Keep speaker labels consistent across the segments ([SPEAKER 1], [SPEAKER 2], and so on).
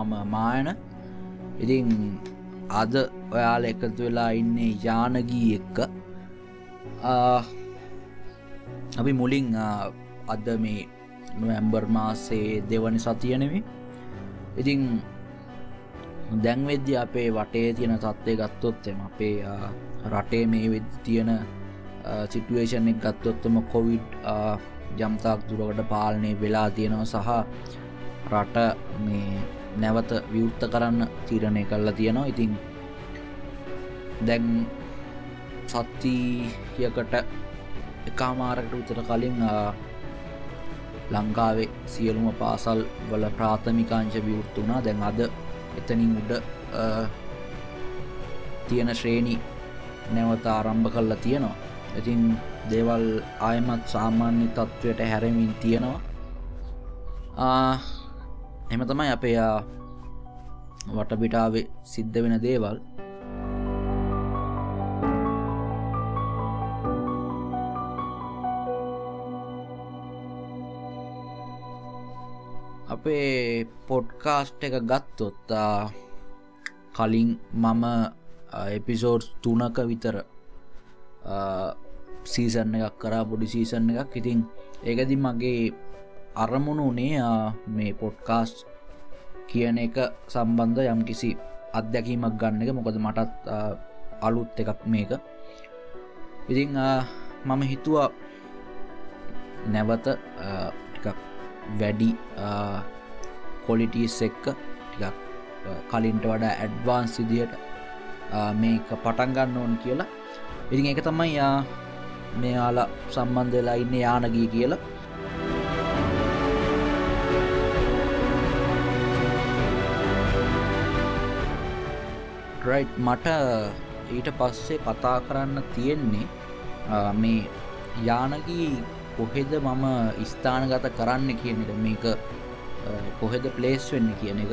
[SPEAKER 1] හයි මම මායන. ඉතින් අද ඔයාල එකතු වෙලා ඉන්නේ යානගී එක්ක. අපි මුලින් අද මේ නොඇම්බර් මාසේ දෙවනි සතියනෙවි ඉතින් දැන්වෙද්‍ය අපේ වටේ තියෙන තත්ත්වය ගත්තොත්තෙම අපේ රටේ මේ වෙද තියෙන සිටුවේෂන් එක ගත්තොත්තම කොවිඩ් ජම්තාක් දුරකට පාලනය වෙලා තියෙනවා සහ රට මේ නැවත විවෘත්ත කරන්න තීරණය කරලා තියෙනවා. ඉතින් දැන් සත්තියකට එකමාරකට උතර කලින් ලංකාවේ සියලුම පාසල් වල ප්‍රාථමිකාංශ විවෘත්තු වුණා. දැන් අද එතනින් උඩ තියෙන ශ්‍රේණි නැවත ආරම්භ කල්ලා තියෙනවා. ඉතින් දේවල් ආයමත් සාමාන්‍ය තත්ත්වයට හැරමින් තියෙනවා. එම තමයි අපේ වටපිටාවේ සිද්ධ වෙන දේවල්. අපේ පොඩ්කාස්ට් එක ගත්තොත්තා කලින් මම එපිසෝඩ් තුනක විතර සීසන්න එකක් කරා පොඩි සීසන්න එකක්. ඉතින් ඒකති මගේ අරමුණු උනේ මේ පොඩ්කාස් කියන එක සම්බන්ධ යම් කිසි අත්දැකීමක් ගන්න එක. මොකද මටත් අලුත් එකක් මේක. ඉතිං මම හිතුවා නැවත ටිකක් වැඩි කොලිටස් එක්ක ටිකක් කලින්ට වඩා ඇඩ්වාන්ස් සිදියට මේක පටන්ගන්න ඕන කියලා. ඉතින් එක තමයි යා මෙයාලා සම්බන්ධ වෙලා ඉන්න යානගී කියලා. රයි් මට ඊට පස්සේ කතා කරන්න තියෙන්නේ මේ යානගී කොහෙද මම ස්ථානගත කරන්න කියන එක. මේක කොහෙද පලේස් වෙන්න කියන එක.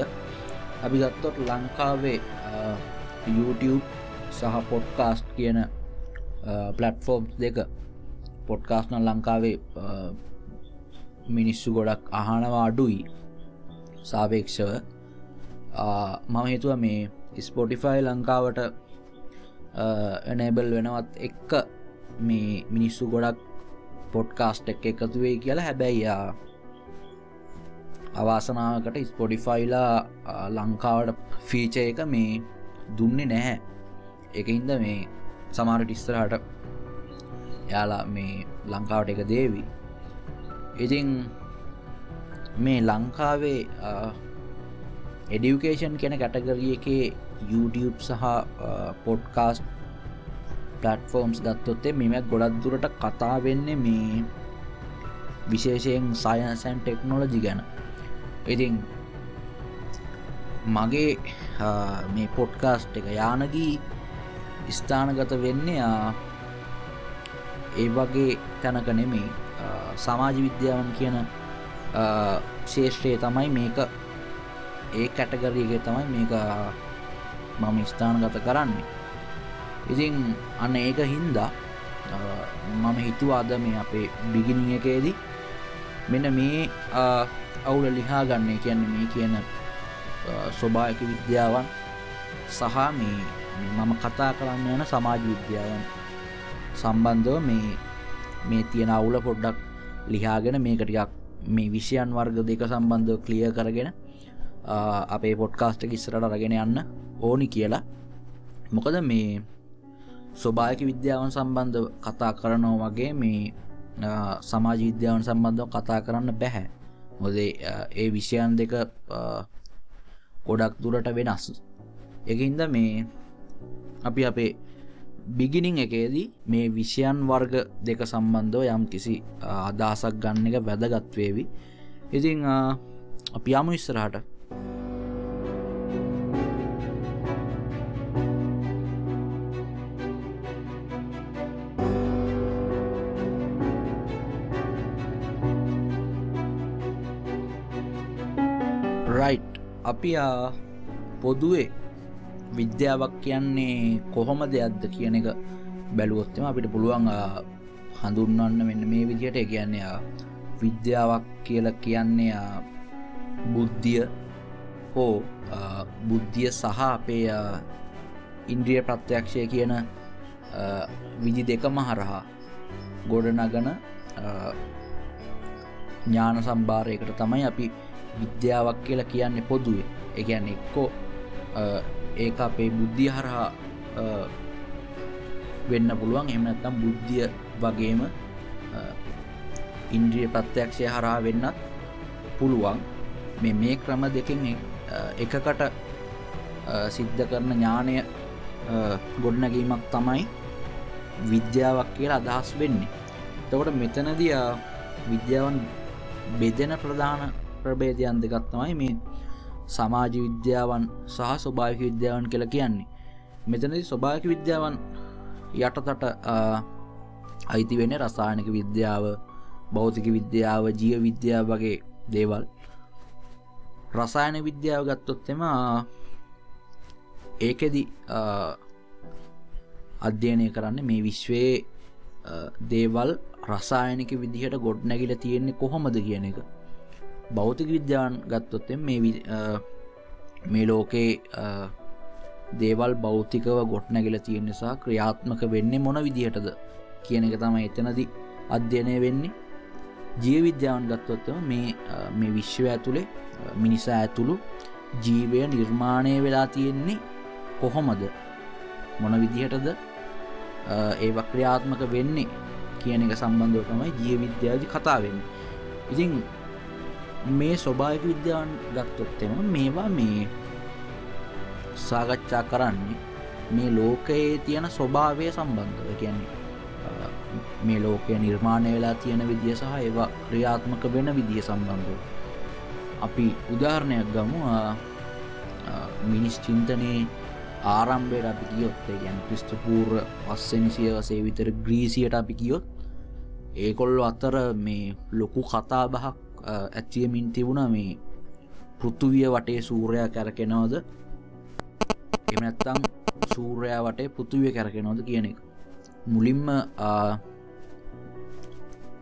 [SPEAKER 1] අපි ගත්තොත් ලංකාවේ YouTube සහ පොඩ්කාස්ට් කියන පලට්ෆෝම් දෙක. පොඩ්කාස්න ලංකාවේ මිනිස්සු ගොඩක් අහනවා අඩුයි සාපේක්ෂව. මම හිතුව මේ ස්පොටිෆයි ලංකාවට එනබල් වෙනවත් එක්ක මේ මිනිස්සු ගොඩක් පොඩ්කාස්ට් එක් එකතු වේ කියලා හැබැයියා අවාසනාවකට ස්පොඩිෆයිලා ලංකාවට ෆීච එක මේ දුන්නේ නැහැ. එකහින්ද මේ සමාරට ඉස්සරහට යාලා මේ ලංකාවට එක දේවී. ඉතිං මේ ලංකාවේ එඩියුකේෂන් කෙන කැටගරිය එකේ YouTube සහ පොඩ්කාස්ට් පලටෆෝම්ස් ගත්තොත්තේ මෙමැත් ගොඩක් දුරට කතා වෙන්නේ මේ විශේෂයෙන් සයන්සැන් ටෙක්නොලජි ගැන. ඉතින් මගේ මේ පොඩ්කාස්ට් එක යානගී ස්ථානගත වෙන්නේ ඒ වගේ තැනක නෙමෙයි. සමාජ විද්‍යාවන් කියන ශේෂ්ත්‍රය තමයි මේක. ඒ කැටගරීගේ තමයි මේක මම ස්ථානගත කරන්නේ. ඉතින් අන්න ඒක හින්දා මම හිතුවාද මේ අපේ බිගිනි එකේදී මෙන්න මේ අවුල ලිහා ගන්නේ කියන්නේ මේ කියන ස්වභායක විද්‍යාවන් සහ මේ මම කතා කරන්න යන සමාජ විද්‍යාවන් සම්බන්ධව මේ මේ තියෙන අවුල පොඩ්ඩක් ලිහාගෙන මේකටියක් මේ විෂයන් වර්ග දෙක සම්බන්ධව කලිය කරගෙන අපේ පොඩ්කාස්ට ඉස්සරට රගෙන යන්න ඕනි කියලා. මොකද මේ ස්වභායක විද්‍යාවන් සම්බන්ධ කතා කරනෝ වගේ මේ සමාජ විද්‍යාවන් සම්බන්ධව කතා කරන්න බැහැ. මොදේ ඒ විෂයන් දෙක ගොඩක් දුරට වෙනස්. එකහින්ද මේ අපි අපේ බිගිනිං එකේදී මේ විෂයන් වර්ග දෙක සම්බන්ධව යම් කිසි අදහසක් ගන්න එක වැදගත්වේවි ඉතිං අපි යමු ඉස්සරහට. අපි පොදුවේ විද්‍යාවක් කියන්නේ කොහොම දෙයක්ද කියන එක බැලුවොත්තම අපිට පුළුවන් හඳුන්වන්න මෙන්න මේ විදිහට. කියන්නේ විද්‍යාවක් කියල කියන්නේ බුද්ධිය හෝ බුද්ධිය සහ අපේ ඉන්ද්‍රිය ප්‍රත්‍යක්ෂය කියන විදි දෙකම හරහා ගොඩනගන ඥාන සම්භාරයකට තමයි අපි විද්‍යාවක් කියලා කියන්නේ පොදුවේ. එකන්න එක්කෝ ඒ අපේ බුද්ධිය හරහා වෙන්න පුළුවන්. එමනත්තම් බුද්ධිය වගේම ඉන්ද්‍රිය ප්‍රත්‍යක්ෂය හරහා වෙන්නත් පුළුවන්. මේ මේ ක්‍රම දෙකින් එකකට සිද්ධ කරන ඥානය ගොඩනැගීමක් තමයි විද්‍යාවක් කියලා අදහස් වෙන්නේ. තකොට මෙතනද විද්‍යාවන් බෙදෙන ප්‍රධාන ප්‍රබේදයන් දෙකත් තමයි මේ සමාජ විද්‍යාවන් සහ ස්වභාවික විද්‍යාවන් කියල කියන්නේ. මෙතනදි ස්වභාවික විද්‍යාවන් යටතට අයිති වෙන රසායනක විද්‍යාව භෞතික විද්‍යාව ජීව විද්‍යාව වගේ දේවල්. රසායන විද්‍යාව ගත්තොත්තෙම ඒකෙදි අධ්‍යයනය කරන්න මේ විශ්වයේ දේවල් රසායනික විදිහට ගොඩ් නැගිල තියෙන්නේ කොහොමද කියන එක. භෞතික විද්‍යාවන් ගත්තොත්තෙන් මේ මේ ලෝකයේ දේවල් භෞතිකව ගොට් නැගිල තියෙන නිසා ක්‍රියාත්මක වෙන්නේ මොන විදිහටද කියන එක තම එතනද අධ්‍යයනය වෙන්නේ. ජීව විද්‍යාවන් ගත්තොත්තම මේ මේ විශ්ව ඇතුළේ මිනිසා ඇතුළු ජීවය නිර්මාණය වෙලා තියෙන්නේ කොහොමද? මොන විදිහටද ඒ වක්‍රියාත්මක වෙන්නේ කියන එක සම්බන්ධව තමයි ජීව විද්‍යාදි කතා වෙන්න. ඉතින් මේ ස්වභායක විද්‍යාවන් ගත්තොත්තෙම මේවා මේ සාකච්ඡා කරන්නේ මේ ලෝකයේ තියෙන ස්වභාවය සම්බන්ධව. කියන්නේ මේ ලෝකය නිර්මාණය වෙලා තියෙන විදිිය සහ ඒවා ක්‍රියාත්මක වෙන විදිිය සම්බන්ධව. අපි උදාහරණයක් ගමු. මිනිස් චින්තනයේ ආරම්භයට අපි කියොත්තේ ගැන් ක්‍රිස්ටපූර් පස්සනිසිය වසේ විතර ග්‍රීසියට අපි කියොත් ඒකොල්ල අතර මේ ලොකු කතා බහක් ඇත්තියමින් තිබුණ මේ පෘතුවිය වටේ සූරයා කැරකෙනවද? එමනැත්තං සූරයා වටේ පෘතුවිය කැරකෙනවද කියන එක. මුලින්ම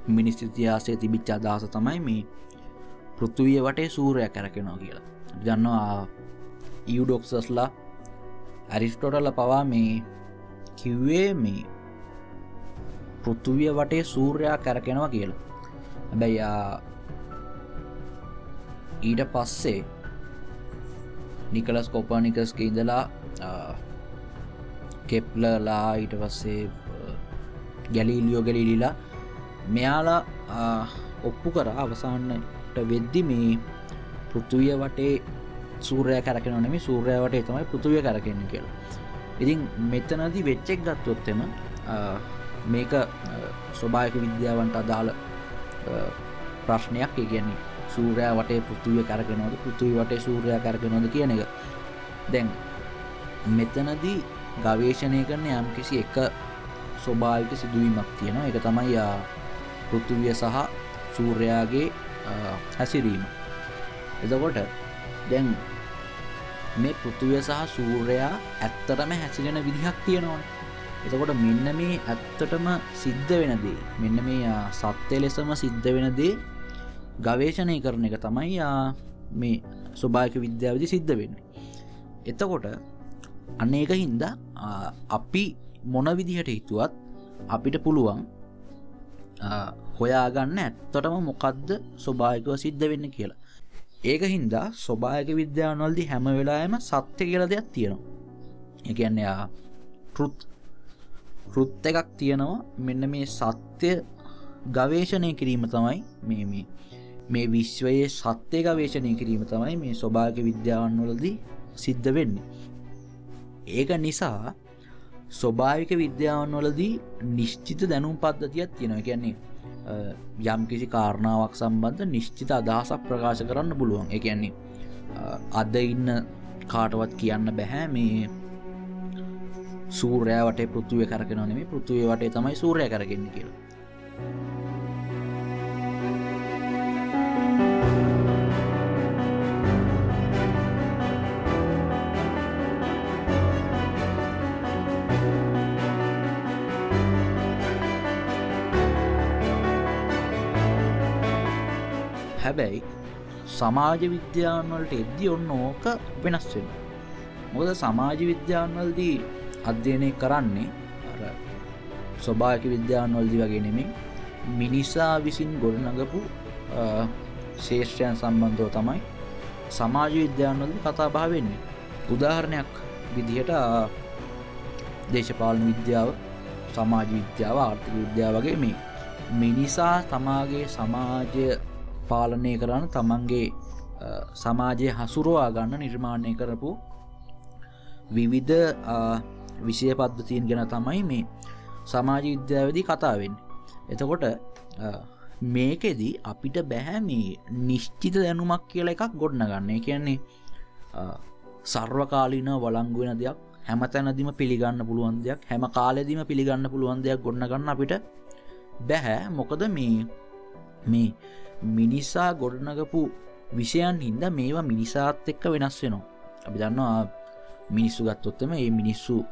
[SPEAKER 1] මිනිස් ඉතිහාසය තිබිච්ච අදහස තමයි මේ පෘතුවිය වටේ සූරය කැරකෙනවා කියලා. දන්නවා ඉයුඩොක්සස්ලා ඇරිස්ටෝටල්ල පවා මේ කිව්වේ මේ පෘතුවිය වටේ සූර්යා කැරකෙනවා කියලා. හැබැයි ඊට පස්සේ නිකලස් කොපානිකස්ක ඉඳලා කෙප්ලලා ඊට පස්සේ ගැලීලියෝ ගැලිලිලා මෙයාලා ඔප්පු කර. අවසාන්නට වෙද්දි මේ පෘතුවිය වටේ සූරය කරකෙන නෙමේ සූරය වටේ තමයි පෘතුවිය කරකෙන්න කියලා. ඉතින් මෙතනදී වෙච්චෙක් ගත්තොත්තෙම මේක ස්වභායක විද්‍යාවන්ට අදාළ ප්‍රශ්නයක්. කියන්නේ සූරයා වටේ පෘතුවිය කරගෙනවද? පෘතුවි වටේ සූරයා කරගෙනොද කියන එක. දැන් මෙතනදී ගවේශණය කරන යම් කිසි එක ස්වභාවික සිදුවීමක් තියෙනවා. එක තමයි පෘතුවිය සහ සූර්යාගේ හැසිරීම. එතකොට දැන් මේ පෘතුවය සහ සූර්යා ඇත්තටම හැසිරෙන විදිහක් තියෙනවා එතකොට මෙන්න මේ ඇත්තටම සිද්ධ වෙනදේ මෙන්න මේ සත්‍යය ලෙසම සිද්ධ වෙනදේ ගවේශණය කරන එක තමයි මේ ස්වභායක විද්‍යාවදි සිද්ධ වෙන්න. එතකොට අන්නේක හින්දා අපි මොන විදිහට හිතුවත් අපිට පුළුවන් හොයාගන්න ඇත්තටම මොකක්ද ස්වභායකව සිද්ධ වෙන්න කියලා. ඒක හින්දා ස්වභායක විද්‍යාවනල්දි හැම වෙලායම සත්‍ය කියල දෙයක් තියෙනවා. එකන්න පෘත් ෘත් එකක් තියෙනවා. මෙන්න මේ සත්‍යය ගවේශණය කිරීම තමයි මේ මේ මේ විශ්වයේ සත්‍යය ගවේශණය කිරීම තමයි මේ ස්වභාග විද්‍යාවන්වලදී සිද්ධ වෙන්න. ඒක නිසා ස්වභාවික විද්‍යාවන්වලදී නිශ්චිත දැනුම් පද්ධතියක් තියෙනවා. කියන්නේ යම් කිසි කාරණාවක් සම්බන්ධ නිශ්චිත අදහසක් ප්‍රකාශ කරන්න පුළුවන්. එකන්නේ අද ඉන්න කාටවත් කියන්න බැහැ මේ සූරෑ වටේ පෘතුවය කරගෙන නෙමේ පෘතුවය වටේ තමයි සූරය කරගන්න කියලා. හැබැයි සමාජ විද්‍යාවන්වලට එද්දි ඔන්න ඕක වෙනස් වෙන මොකද සමාජ විද්‍යාවන්වලදී අධ්‍යයනය කරන්නේ ස්වභායක විද්‍යාවන්වලදි වගේ නෙමෙයි මිනිසා විසින් ගොඩනගපු ශේෂ්‍රයන් සම්බන්ධව තමයි සමාජ විද්‍යාවන්වලදි කතා බහ වෙන්නේ. උදාහරණයක් විදිහට දේශපාලන විද්‍යාව සමාජ විද්‍යාව ආර්ථික විද්‍යාව වගේ මේ මිනිසා තමාගේ සමාජය පාලනය කරන්න තමන්ගේ සමාජය හසුරුවා ගන්න නිර්මාණය කරපු විවිධ විෂය පද්ධතියෙන් ගැන තමයි මේ සමාජ විද්‍යාවදී කතාවෙන් එතකොට මේකෙදී අපිට බැහැ මේ නිශ්චිත දැනුමක් කියල එකක් ගොඩන ගන්න කියන්නේ සර්වකාලීන වලංගුවෙන දෙයක් හැම තැනදිම පිළිගන්න පුළුවන් දෙයක් හැම කාලෙදිම පිළිගන්න පුළුවන් දෙයක් ගොඩන ගන්න අපිට බැහැ මොකද මේ මේ මිනිසා ගොඩනගපු විෂයන් හින්ද මේවා මිනිසාත් එක්ක වෙනස් වෙනවා. අපි දන්නවා මිනිස්සු ගත්තොත්තම ඒ මිනිස්සු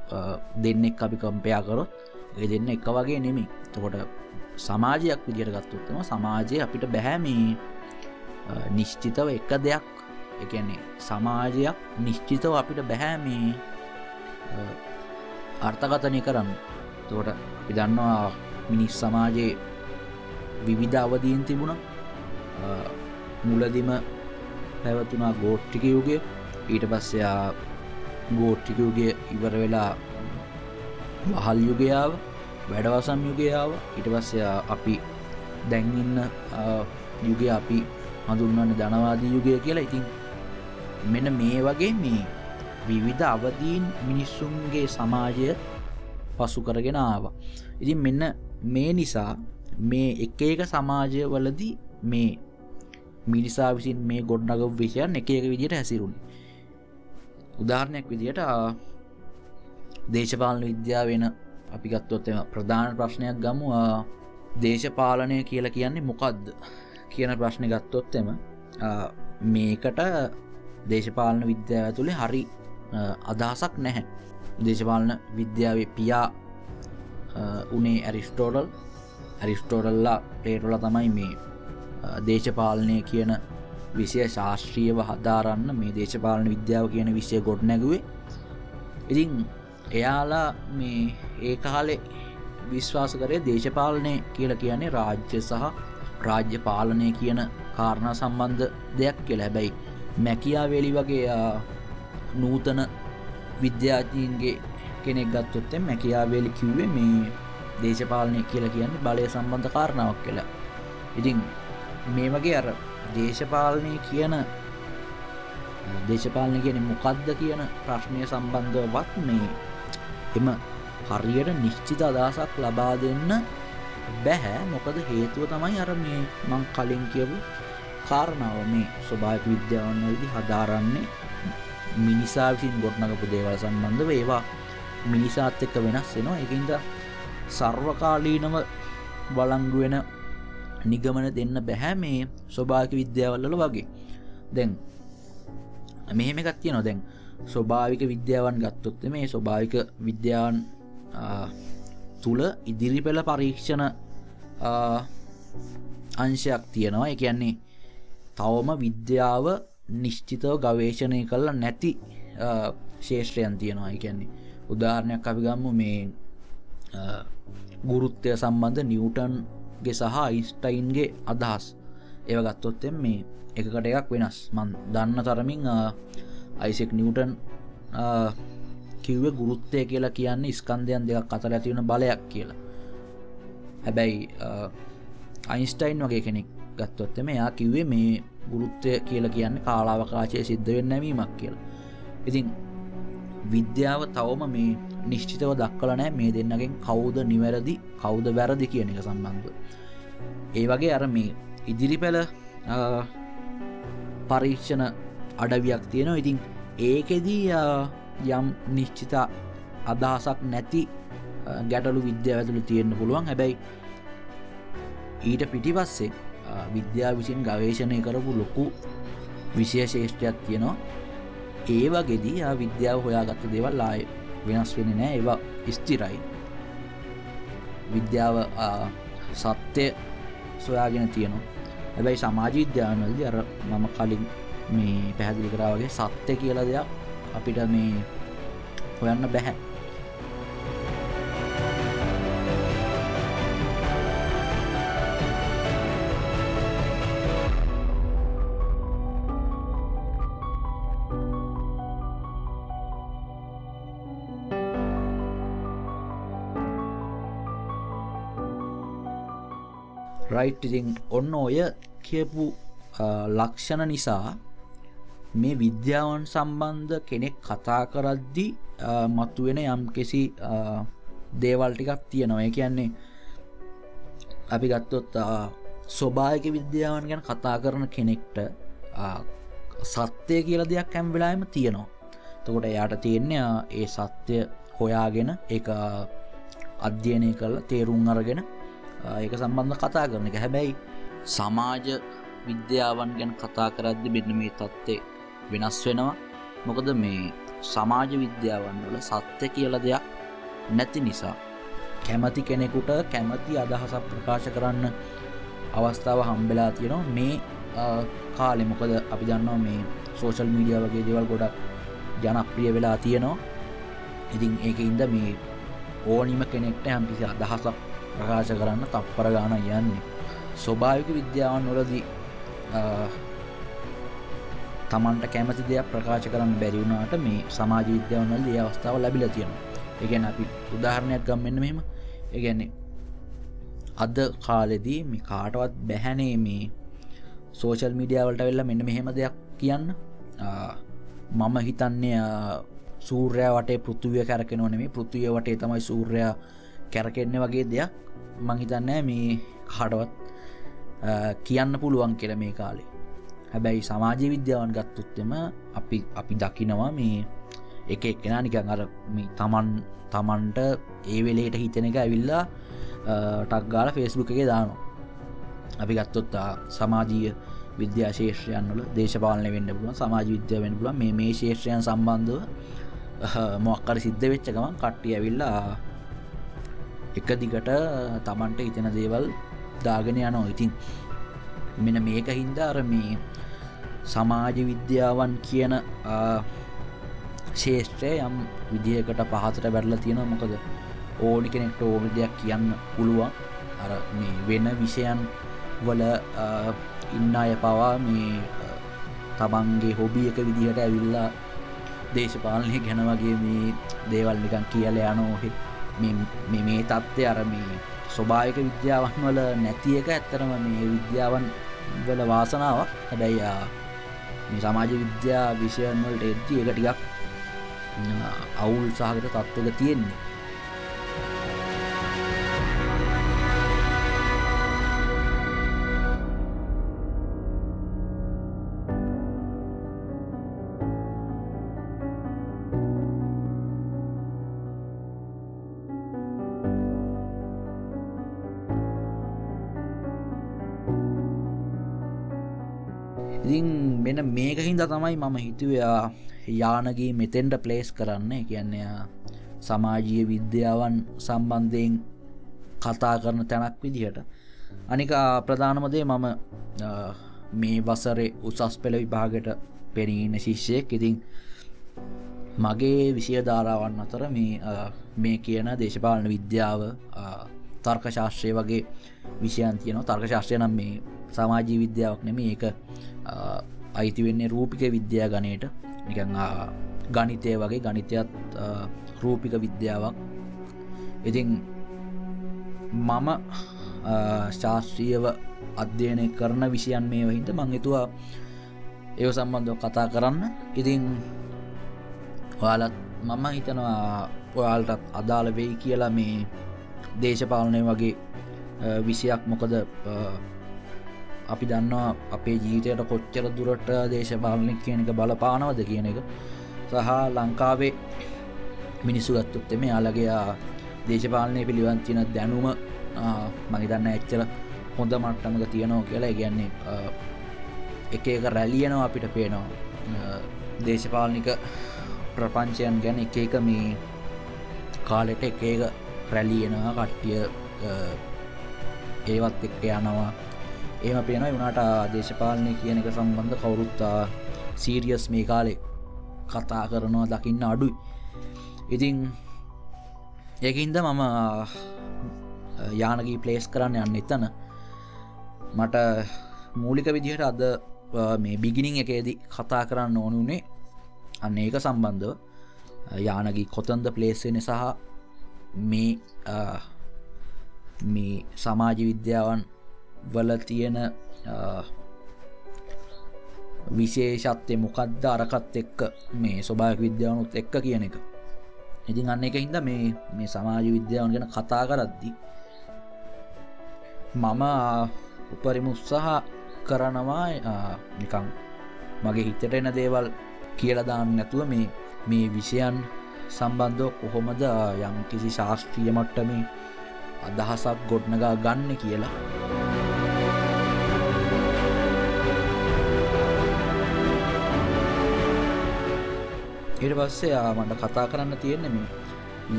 [SPEAKER 1] දෙන්නෙක් අපි කම්පයා කරොත් ඒ දෙන්න එක වගේ නෙමේ තකොට සමාජයක් විදියට ගත්තොත්තම සමාජය අපිට බැහැමේ නිශ්චිතව එක දෙයක්. එකන්නේ සමාජයක් නිශ්චිතව අපිට බැහැමේ අර්ථකථනය කරන්න. තෝට අපි දන්නවා මිනිස් සමාජයේ විවිධ අවදීන් තිබුණ. මුලදිම පැවතුනා ගෝට්ටිකයුගේ. ඊට පස්සයා ගෝට්ටිකයුගේ ඉවර වෙලා වහල් යුගයාව වැඩවසම් යුගයාව ඉට පස්සයා අපි දැන්ඉන්න යුග අපි හඳුන්වන්න ධනවාදී යුගය කියලා. ඉතින් මෙන මේ වගේ මේ විවිධ අවදීන් මිනිස්සුන්ගේ සමාජය පසු කරගෙන ආව. ඉතින් මෙන්න මේ නිසා මේ එක එක සමාජය වලදී මේ මිනිසා විසින් මේ ගොඩ්නග විෂයන් එක එක විදිට හැසිරුණ. උදාහරණයක් විදියට දේශපාලන විද්‍යාව වෙන අපි ගත්තොත්තම ප්‍රධාන ප්‍රශ්නයක් ගමු. දේශපාලනය කියලා කියන්නේ මොකක්ද කියන ප්‍රශ්න ගත්තොත්තෙම මේකට දේශපාලන විද්‍යාව තුළේ හරි අදහසක් නැහැ. දේශපාලන විද්‍යාවේ පියා උනේ ඇරිස්ටෝඩල් ඇරිස්ටෝඩල්ලා පේටොල තමයි මේ දේශපාලනය කියන විෂය ශාස්ත්‍රියව හදාරන්න මේ දේශපාලන විද්‍යාව කියන විෂය ගොඩ නැගුවේ ඉතින් එයාලා මේ ඒ කාලෙ විශ්වාස කරය දේශපාලනය කියල කියන්නේ රාජ්‍ය සහ රාජ්‍ය පාලනය කියන කාරණ සම්බන්ධ දෙයක් කියලා. හැබැයි මැකයා වෙලි වගේ නූතන විද්‍යාතිීන්ගේ කෙනෙක් ගත්තොත්තෙන් මැකයාවේලි කිව්වේ මේ දේශපාලනය කියලා කියන්න බලය සම්බන්ධ කාරණාවක් කියලා. ඉතින් මේ වගේ අර දේශපාලනය කියන දේශපාලනය කියන මොකක්ද කියන ප්‍රශ්නය සම්බන්ධවත් මේ එම හරියට නිශ්චිත අදහසක් ලබා දෙන්න බැහැ. මොකද හේතුව තමයි අර මේ මං කලින් කියපු කාරණාව. මේ ස්වභායක විද්‍යාවන්නලදි හදාරන්නේ මිනිසා විසින් ගොඩ්නගපු දේවල් සම්බන්ධව. ඒවා මිනිසාත් එක්ක වෙනස් වෙනවා. එකින්ද සර්වකාලීනව බලංගුවෙන නිගමන දෙන්න බැහැ මේ ස්වභාක විද්‍යාවල්ල වගේ. දැන් මෙහෙම ගත්තිය නොදැන් ස්වභාවික විද්‍යාවන් ගත්තොත්ත මේ ස්වභාවික විද්‍යාවන් තුළ ඉදිරි පෙළ පරීක්ෂණ අංශයක් තියෙනවා. එක කියන්නේ තවම විද්‍යාව නිශ්චිතව ගවේශණය කල්ලා නැති ශේෂත්‍රයන් තියෙනවා. එකන්නේ උදාහරණයක් අපි ගම්ම මේ ගුරුත්තය සම්බන්ධ නිවටන්ගේ සහ යිස්ටයින්ගේ අදහස්. ඒව ගත්තොත්තෙන් මේ එකකට එකක් වෙනස්. මන් දන්න තරමින් අයිසෙක් නිවටන් කිව්ව ගුරුත්තය කියලා කියන්නේ ස්කන්දයන් දෙයක් අතර ඇතිවන බලයක් කියලා. හැබැයි අයින්ස්ටයින් වගේ කෙනෙක් ගත්තොත්තම එයා කිව්වේ මේ ගුරුත්තය කියල කියන්න කාලාවකාශය සිද්ධ වෙන්න නැවීමක් කියලා. ඉතින් විද්‍යාව තවම මේ නිශ්චිතව දක්කලනෑ මේ දෙන්නගෙන් කවුද නිවැරදි කවුද වැරදි කියන එක සම්බන්ධ ඒ වගේ අර මේ ඉදිරි පැළ පරීක්ෂණ අඩවියක් තියෙනවා. ඉතින් ඒකෙදී යම් නිශ්චිත අදහසක් නැති ගැටලු විද්‍යාව ඇතුළු තියෙන්න්න පුළුවන්. හැබැයි ඊට පිටිපස්සේ විද්‍යා විසින් ගවේශණය කරපු ලොකු විශේෂේෂ්ටයක් තියෙනවා. ඒ වගෙදී විද්‍යාව හොයාගත්ත දෙවල් ආය වෙනස් වෙන නෑ ඒවා ස්තිරයි විද්‍යාව සත්‍යය සොයාගෙන තියෙනවා. හැබැයි සමාජ විද්‍යානල්ද අර මම කලින් මේ පැහැදිලි කරාවගේ සත්‍ය කියල දෙයක් අපිට මේ හොයන්න බැහැ. රයිට් ඉතින් ඔන්න ඔය කියපු ලක්ෂණ නිසා මේ විද්‍යාවන් සම්බන්ධ කෙනෙක් කතා කරද්දි මත්තුවෙන යම් කෙසි දේවල් ටිකක් තියෙනවා. කියන්නේ අපි ගත්තොත් ස්වභායක විද්‍යාවන් ගැන කතා කරන කෙනෙක්ට සත්‍යය කියල දෙයක් හැම් වෙලාම තියෙනවා. තකොට එයාට තියෙන්නේ ඒ සත්‍යය හොයාගෙන එක අධ්‍යයනය කළ තේරුම් අරගෙන ඒක සම්බන්ධ කතා කරන එක. හැබැයි සමාජ විද්‍යාවන් ගැන කතා කරද්දි බෙන්න මේ තත්ත්ේ වෙනස් වෙනවා. මොකද මේ සමාජ විද්‍යාවන් වල සත්‍ය කියල දෙයක් නැති නිසා කැමති කෙනෙකුට කැමති අදහසක් ප්‍රකාශ කරන්න අවස්ථාව හම්බෙලා තියෙනවා. මේ කාලෙ මොකද අපි දන්නවා මේ සෝෂල් මීඩිය වගේ දෙවල් ගොඩක් ජනප්‍රිය වෙලා තියෙනවා. ඉතින් ඒක ඉන්ද මේ ඕනිම කෙනෙක්ට හැම්කිසි අදහසක් ප්‍රකාශ කරන්න තප්පර ගාන යන්නේ ස්වභාවික විද්‍යාවන් වලදී තමන්ට කැමති දෙයක් ප්‍රකාශ කරන්න බැරිවුණට මේ සමාජ විද්‍යාවනල් ඒ අවස්ථාව ලැබිල තියෙනවා. ඒගැන අපි උදාහරණයක් ගම්මෙන්න්න මෙම ඒගැන්නේ අද කාලෙදී මේ කාටවත් බැහැනේ මේ සෝෂල් මීඩියාවලට වෙල්ල මෙන්න මෙහෙම දෙයක් කියන්න. මම හිතන්නේ සූර්ය වටේ පෘතුවිය කැරකෙනවනේ පෘතිය වටේ තමයි සූර්යා කැරකෙන්න වගේ දෙයක්. මංහිතන්නෑ මේ කාඩවත් කියන්න පුළුවන් කියල මේ කාලේ. හැබැයි සමාජය විද්‍යාවන් ගත්තුත්තෙම අපි අපි දකිනවා මේ එක එක්කෙන නිකන් අර තමන් තමන්ට ඒ වෙලේට හිතන එක ඇවිල්ලා ටක්ගාල ෆෙස්බුක් එක දානවා. අපි ගත්තොත් සමාජීය විද්‍යාශේෂයන් වල දේශපාලන වෙන්න පුළුවන් සමාජ විද්‍යාව වෙන පුළුවන්. මේ මේ ශේෂත්‍රයන් සම්බන්ධව මොක්කර සිද්ධ වෙච්ච ගමන් කට්ටිය ඇවිල්ලා එක දිගට තමන්ට හිතන දේවල් දාගෙන යනෝ ඉතින් මෙන මේක හින්දාර මේ සමාජ විද්‍යාවන් කියන ශේෂත්‍රය යම් විදිහකට පහතට බැරල තියෙන මොකද ඕනි කෙනෙක්ට ඕනි දෙයක් කියන්න පුළුවන්. අර මේ වෙන විෂයන් වල ඉන්න අය පවා මේ තමන්ගේ හොබි එක විදිහට ඇවිල්ලා දේශපාලනය ගැන වගේ මේ දේවල් නිකන් කියල යනෝහෙ මේ තත්ත්ය අරමී ස්වභායක විද්‍යාවන් වල නැති එක ඇත්තරම මේ විද්‍යාවන් වල වාසනාවක්. හැබැයි මේ සමාජ විද්‍යා විෂයන් වලට එද්දී එක ටිකක් අවුල් සහගත තත්ත්වක තියෙන්නේ. තමයි මම හිතුවයා යානගේ මෙතෙන්ට ප්ලේස් කරන්න. කියන්නේ සමාජීය විද්‍යාවන් සම්බන්ධයෙන් කතා කරන තැනක් විදිහට. අනික ප්‍රධානමදේ මම මේ වසරේ උසස් පෙළ විභාගට පෙනීන ශිෂ්‍යයෙක්. ඉතින් මගේ විෂය ධාරාවන් අතර මේ මේ කියන දේශපාලන විද්‍යාව තර්ක ශාස්ත්‍රය වගේ විෂයන් තියනවා. තර්ක ශාස්ත්‍රය නම් මේ සමාජී විද්‍යාවක් නෙම ඒක අයිති වෙන්නේ රූපික විද්‍යා ගනයට නිකං ගනිතය වගේ ගනිතයත් රූපික විද්‍යාවක්. ඉතින් මම ශාස්ත්‍රීයව අධ්‍යයනය කරන විෂයන් මේ වහින්ට මංහිතුවා ඒ සම්බන්ධව කතා කරන්න. ඉතින් ඔයාලත් මම හිතනවා ඔයාල්ටත් අදාළ වෙයි කියලා මේ දේශපාලනය වගේ විසියක් මොකද අපි දන්නවා අපේ ජීවිතයට කොච්චර දුරට දේශපාලනය කියන එක බලපානවද කියන එක. සහ ලංකාවේ මිනිස්සු ගත්තුත් එම යාලගේ දේශපාලනය පිළිවන්තින දැනුම මහිතන්න එච්චර හොඳ මට්ටමක තියනෝ කියලා. ගැන්නේ එක එක රැලියනවා අපිට පේනවා. දේශපාලනික ප්‍රපංචයන් ගැන එක එක මේ කාලෙට එක එක රැලියනවා කට්ටිය ඒවත් එක්ක යනවා. ඒම පේන වුණට දේශපාලනය කියන එක සම්බන්ධ කවුරුත්තා සීරියස් මේ කාලෙ කතා කරනවා දකින්න අඩුයි. ඉතින් ඒකහින්ද මම යානගී පලේස් කරන්න යන්න එතන. මට මූලික විදිහට අද මේ බිගිනිං එකේදී කතා කරන්න ඕනුනේ අන්න ඒක සම්බන්ධව යානගී කොතන්ද පලේස්සෙන සහ මේ මේ සමාජ විද්‍යාවන් වල තියෙන විශේෂත්වය මොකක්ද අරකත් එක්ක මේ ස්වභායක් විද්‍යාවනුත් එක්ක කියන එක. ඉතින් අන්න එක හින්ද මේ මේ සමාජ විද්‍යාවන් ගැන කතා කරද්දි මම උපරිම උත්සාහ කරනවා නිකං මගේ හිතට එන දේවල් කියලදාන්න නැතුව මේ මේ විෂයන් සම්බන්ධව කොහොමද යම් කිසි ශාස්ත්‍රිය මට්ටමේ අදහසක් ගොඩ්නගා ගන්න කියලා. ඊට පස්සේ මට කතා කරන්න තියෙන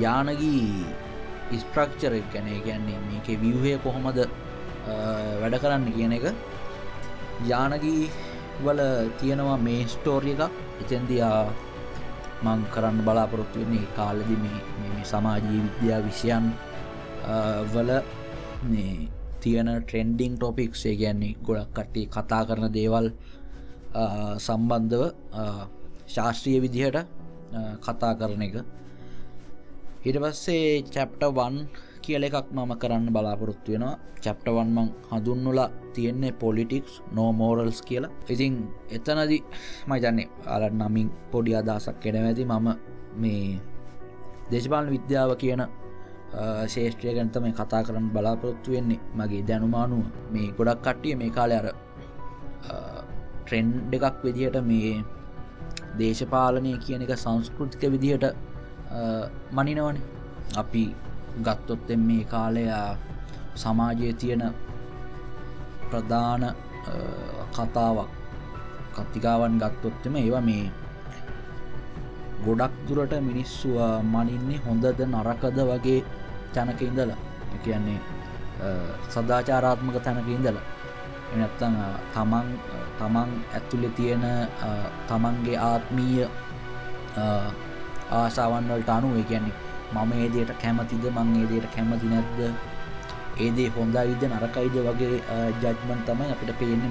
[SPEAKER 1] යානගී ඉස්ට්‍රක්චර ගැන. කියන්නේ මේක විවහය කොහොමද වැඩ කරන්න කියන එක. යානගී වල තියෙනවා මේ ස්ටෝරිය එකක්. එතැන්දයා මං කරන්න බලාපොරොත්තු වෙන්නේ කාලදි මේ සමාජී විද්‍යා විෂයන් වල තියෙන ට්‍රෙන්ඩිං ටොපික්සේ ගැන්නේ ගොඩක් කට්ටේ කතා කරන දේවල් සම්බන්ධව ශාස්ත්‍රීය විදිහට කතා කරන එක. හිට පස්සේ චැප්ටවන් කියල එකක් මම කරන්න බලාපොරොත්තු වෙනවා. චැප්ටවන්මං හඳුන්නුලා තියෙන්නේ පොලිටික්ස් නෝමෝරල්ස් කියලා. ඉතින් එතනදි මයිතන්නේ අල නමින් පොඩි අදසක් කෙන ඇති මම මේ දේශපාලන විද්‍යාව කියන ශේෂත්‍රය ගැනතම කතා කරන්න බලාපොරොත්තු වෙන්නේ. මගේ දැනුමානුව මේ ගොඩක් කට්ටිය මේ කාලය අර ට්‍රෙන්් එකක් විදිහට මේ දේශපාලනය කියන එක සංස්කෘතික විදිහට මනිනවන. අපි ගත්තොත්තෙන් මේ කාලයා සමාජය තියෙන ප්‍රධාන කතාවක් කත්තිකාවන් ගත්තොත්තම ඒවා මේ ගොඩක් දුරට මිනිස්සුව මනින්නේ හොඳද නරකද වගේ තැනක ඉඳලා. කියන්නේ සදාචාරාත්මක තැනක ඉඳලා. එනත්තං තමන් තමන් ඇතුළෙ තියෙන තමන්ගේ ආත්මීය ආසාවන්වලට අනුව කියන්නේ මම ඒදයට කැමතිද මං ඒදයට කැමති නැද්ද? ඒදේ හොඳයිද නරකයිද වගේ ජජ්මන් තමයි අපිට පේනම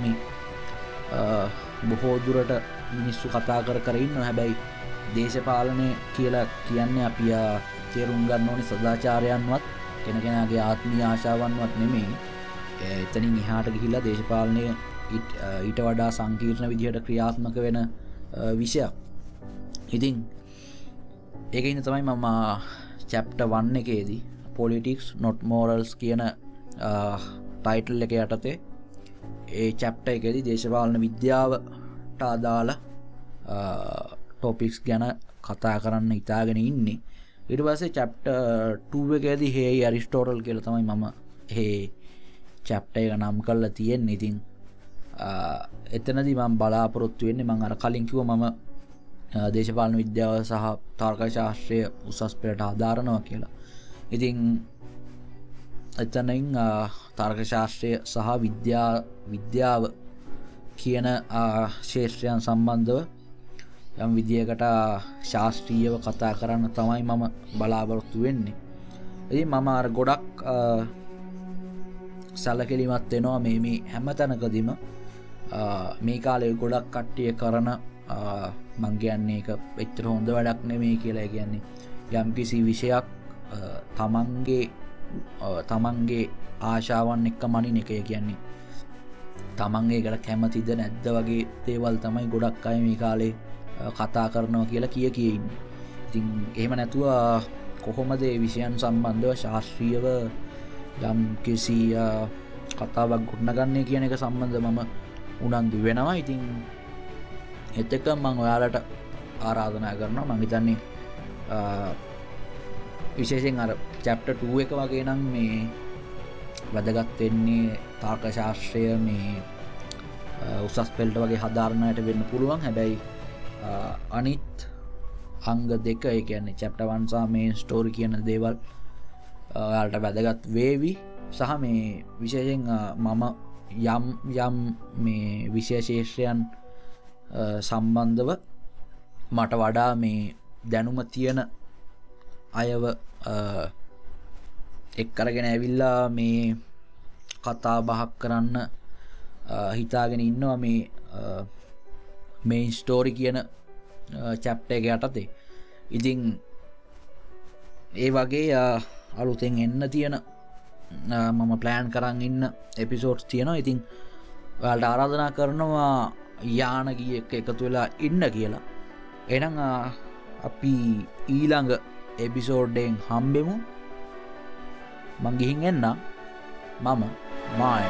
[SPEAKER 1] බොහෝ දුරට මිනිස්සු කතා කර කරන්න හැබැයි දේශපාලනය කියලා කියන්න අපි තේරුම් ගන්න ඕනි සදාචාරයන්වත් කෙනගෙනගේ ආත්මී ආශාවන්වත් නෙමේ එතනින් එහාට ගිහිල්ලා දේශපාලනය ඊට වඩා සංකීර්ණ විදිහට ක්‍රියාත්මක වෙන විෂයක්. ඉතින් ඒක ඉන්න තමයි මම චැප්ට වන්න එකේදී පොලිටික්ස් නොට් මෝරල්ස් කියන ටයිටල් එක යටතේ ඒ චැප්ට එකෙදි දේශපාලන විද්‍යාවට අදාළ ටොපික්ස් ගැන කතා කරන්න ඉතාගෙන ඉන්නේ. ඉට පසේ චැප්ට ටුව එකේදී හේ අරිස්ටෝටල් කියල තමයි මම හේ චැප්ට එක නම් කල්ලා තියෙන් ඉතින් එතනදි මම් බලාපොරොත්තු වෙන්නේ මං අර කලින්කිව මම දේශපාලන විද්‍යාව සහ තර්ක ශාස්ත්‍රය උසස් පෙරට ආධාරණව කියලා. ඉතිං එතනින් තර්ක ශාස්ත්‍රය සහ විද්‍යා විද්‍යාව කියන ශේෂත්‍රයන් සම්බන්ධව යම් විදිකට ශාස්ත්‍රීයව කතා කරන්න තමයි මම බලාපොරොත්තු වෙන්නේ. එති මම අර ගොඩක් සැලකිලිමත් වෙනවා මේ මේ හැම තැනකදීම. මේ කාලය ගොඩක් කට්ටිය කරන මංගයන්නේ එක එච්චර හොඳ වැඩක් නෙමේ කියලා කියන්නේ. යම්කිසි විෂයක් තමන්ගේ තමන්ගේ ආශාවන් එක්ක මනින එකය කියන්නේ. තමන්ගේකට කැමතිද නැද්ද වගේ දේවල් තමයි ගොඩක් අය මේ කාලේ කතා කරනවා කියලා කිය කියන්න ඉතින් එහෙම නැතුව කොහොමදේ විෂයන් සම්බන්ධව ශාස්ත්‍රීයව යම් කිසි කතාවක් ගොඩ්නගන්නේ කියන එක සම්බන්ධ මම උනන්දු වෙනවා. ඉතින් එතක මං ඔයාලට ආරාධනා කරනවා. මංහිතන්නේ විශේෂෙන් අර චැප්ට ටුව එක වගේ නම් මේ වැදගත් වෙන්නේ තාර්ක ශාස්ත්‍රය මේ උසස් පෙල්ට වගේ හදාරණයට වෙන්න පුළුවන්. හැබැයි අනිත් අංග දෙක එකන්නේ චැප්ටවන්සා මේ ස්ටෝරි කියන දේවල් යාලට වැදගත් වේවි. සහ මේ විශේෂෙන් මම යම් යම් මේ විශේශේෂත්‍රයන් සම්බන්ධව මට වඩා මේ දැනුම තියෙන අයව එක් කරගෙන ඇවිල්ලා මේ කතා බහක් කරන්න හිතාගෙන ඉන්නවා මේ මෙයින් ස්ටෝරි කියන චැප්ට එක යටතේ. ඉතිං ඒ වගේ අලුතෙන් එන්න තියෙන මම ප්ලෑන් කරන්න ඉන්න එපිසෝට්ස් තියෙනවා. ඉතිං වලට ආරාධනා කරනවා යාන ගිය එක එකතු වෙලා ඉන්න කියලා. එනම් අපි ඊළඟ එපිසෝඩ්ඩෙන් හම්බෙමු. මංගිහින් එන්නම්. මම මාය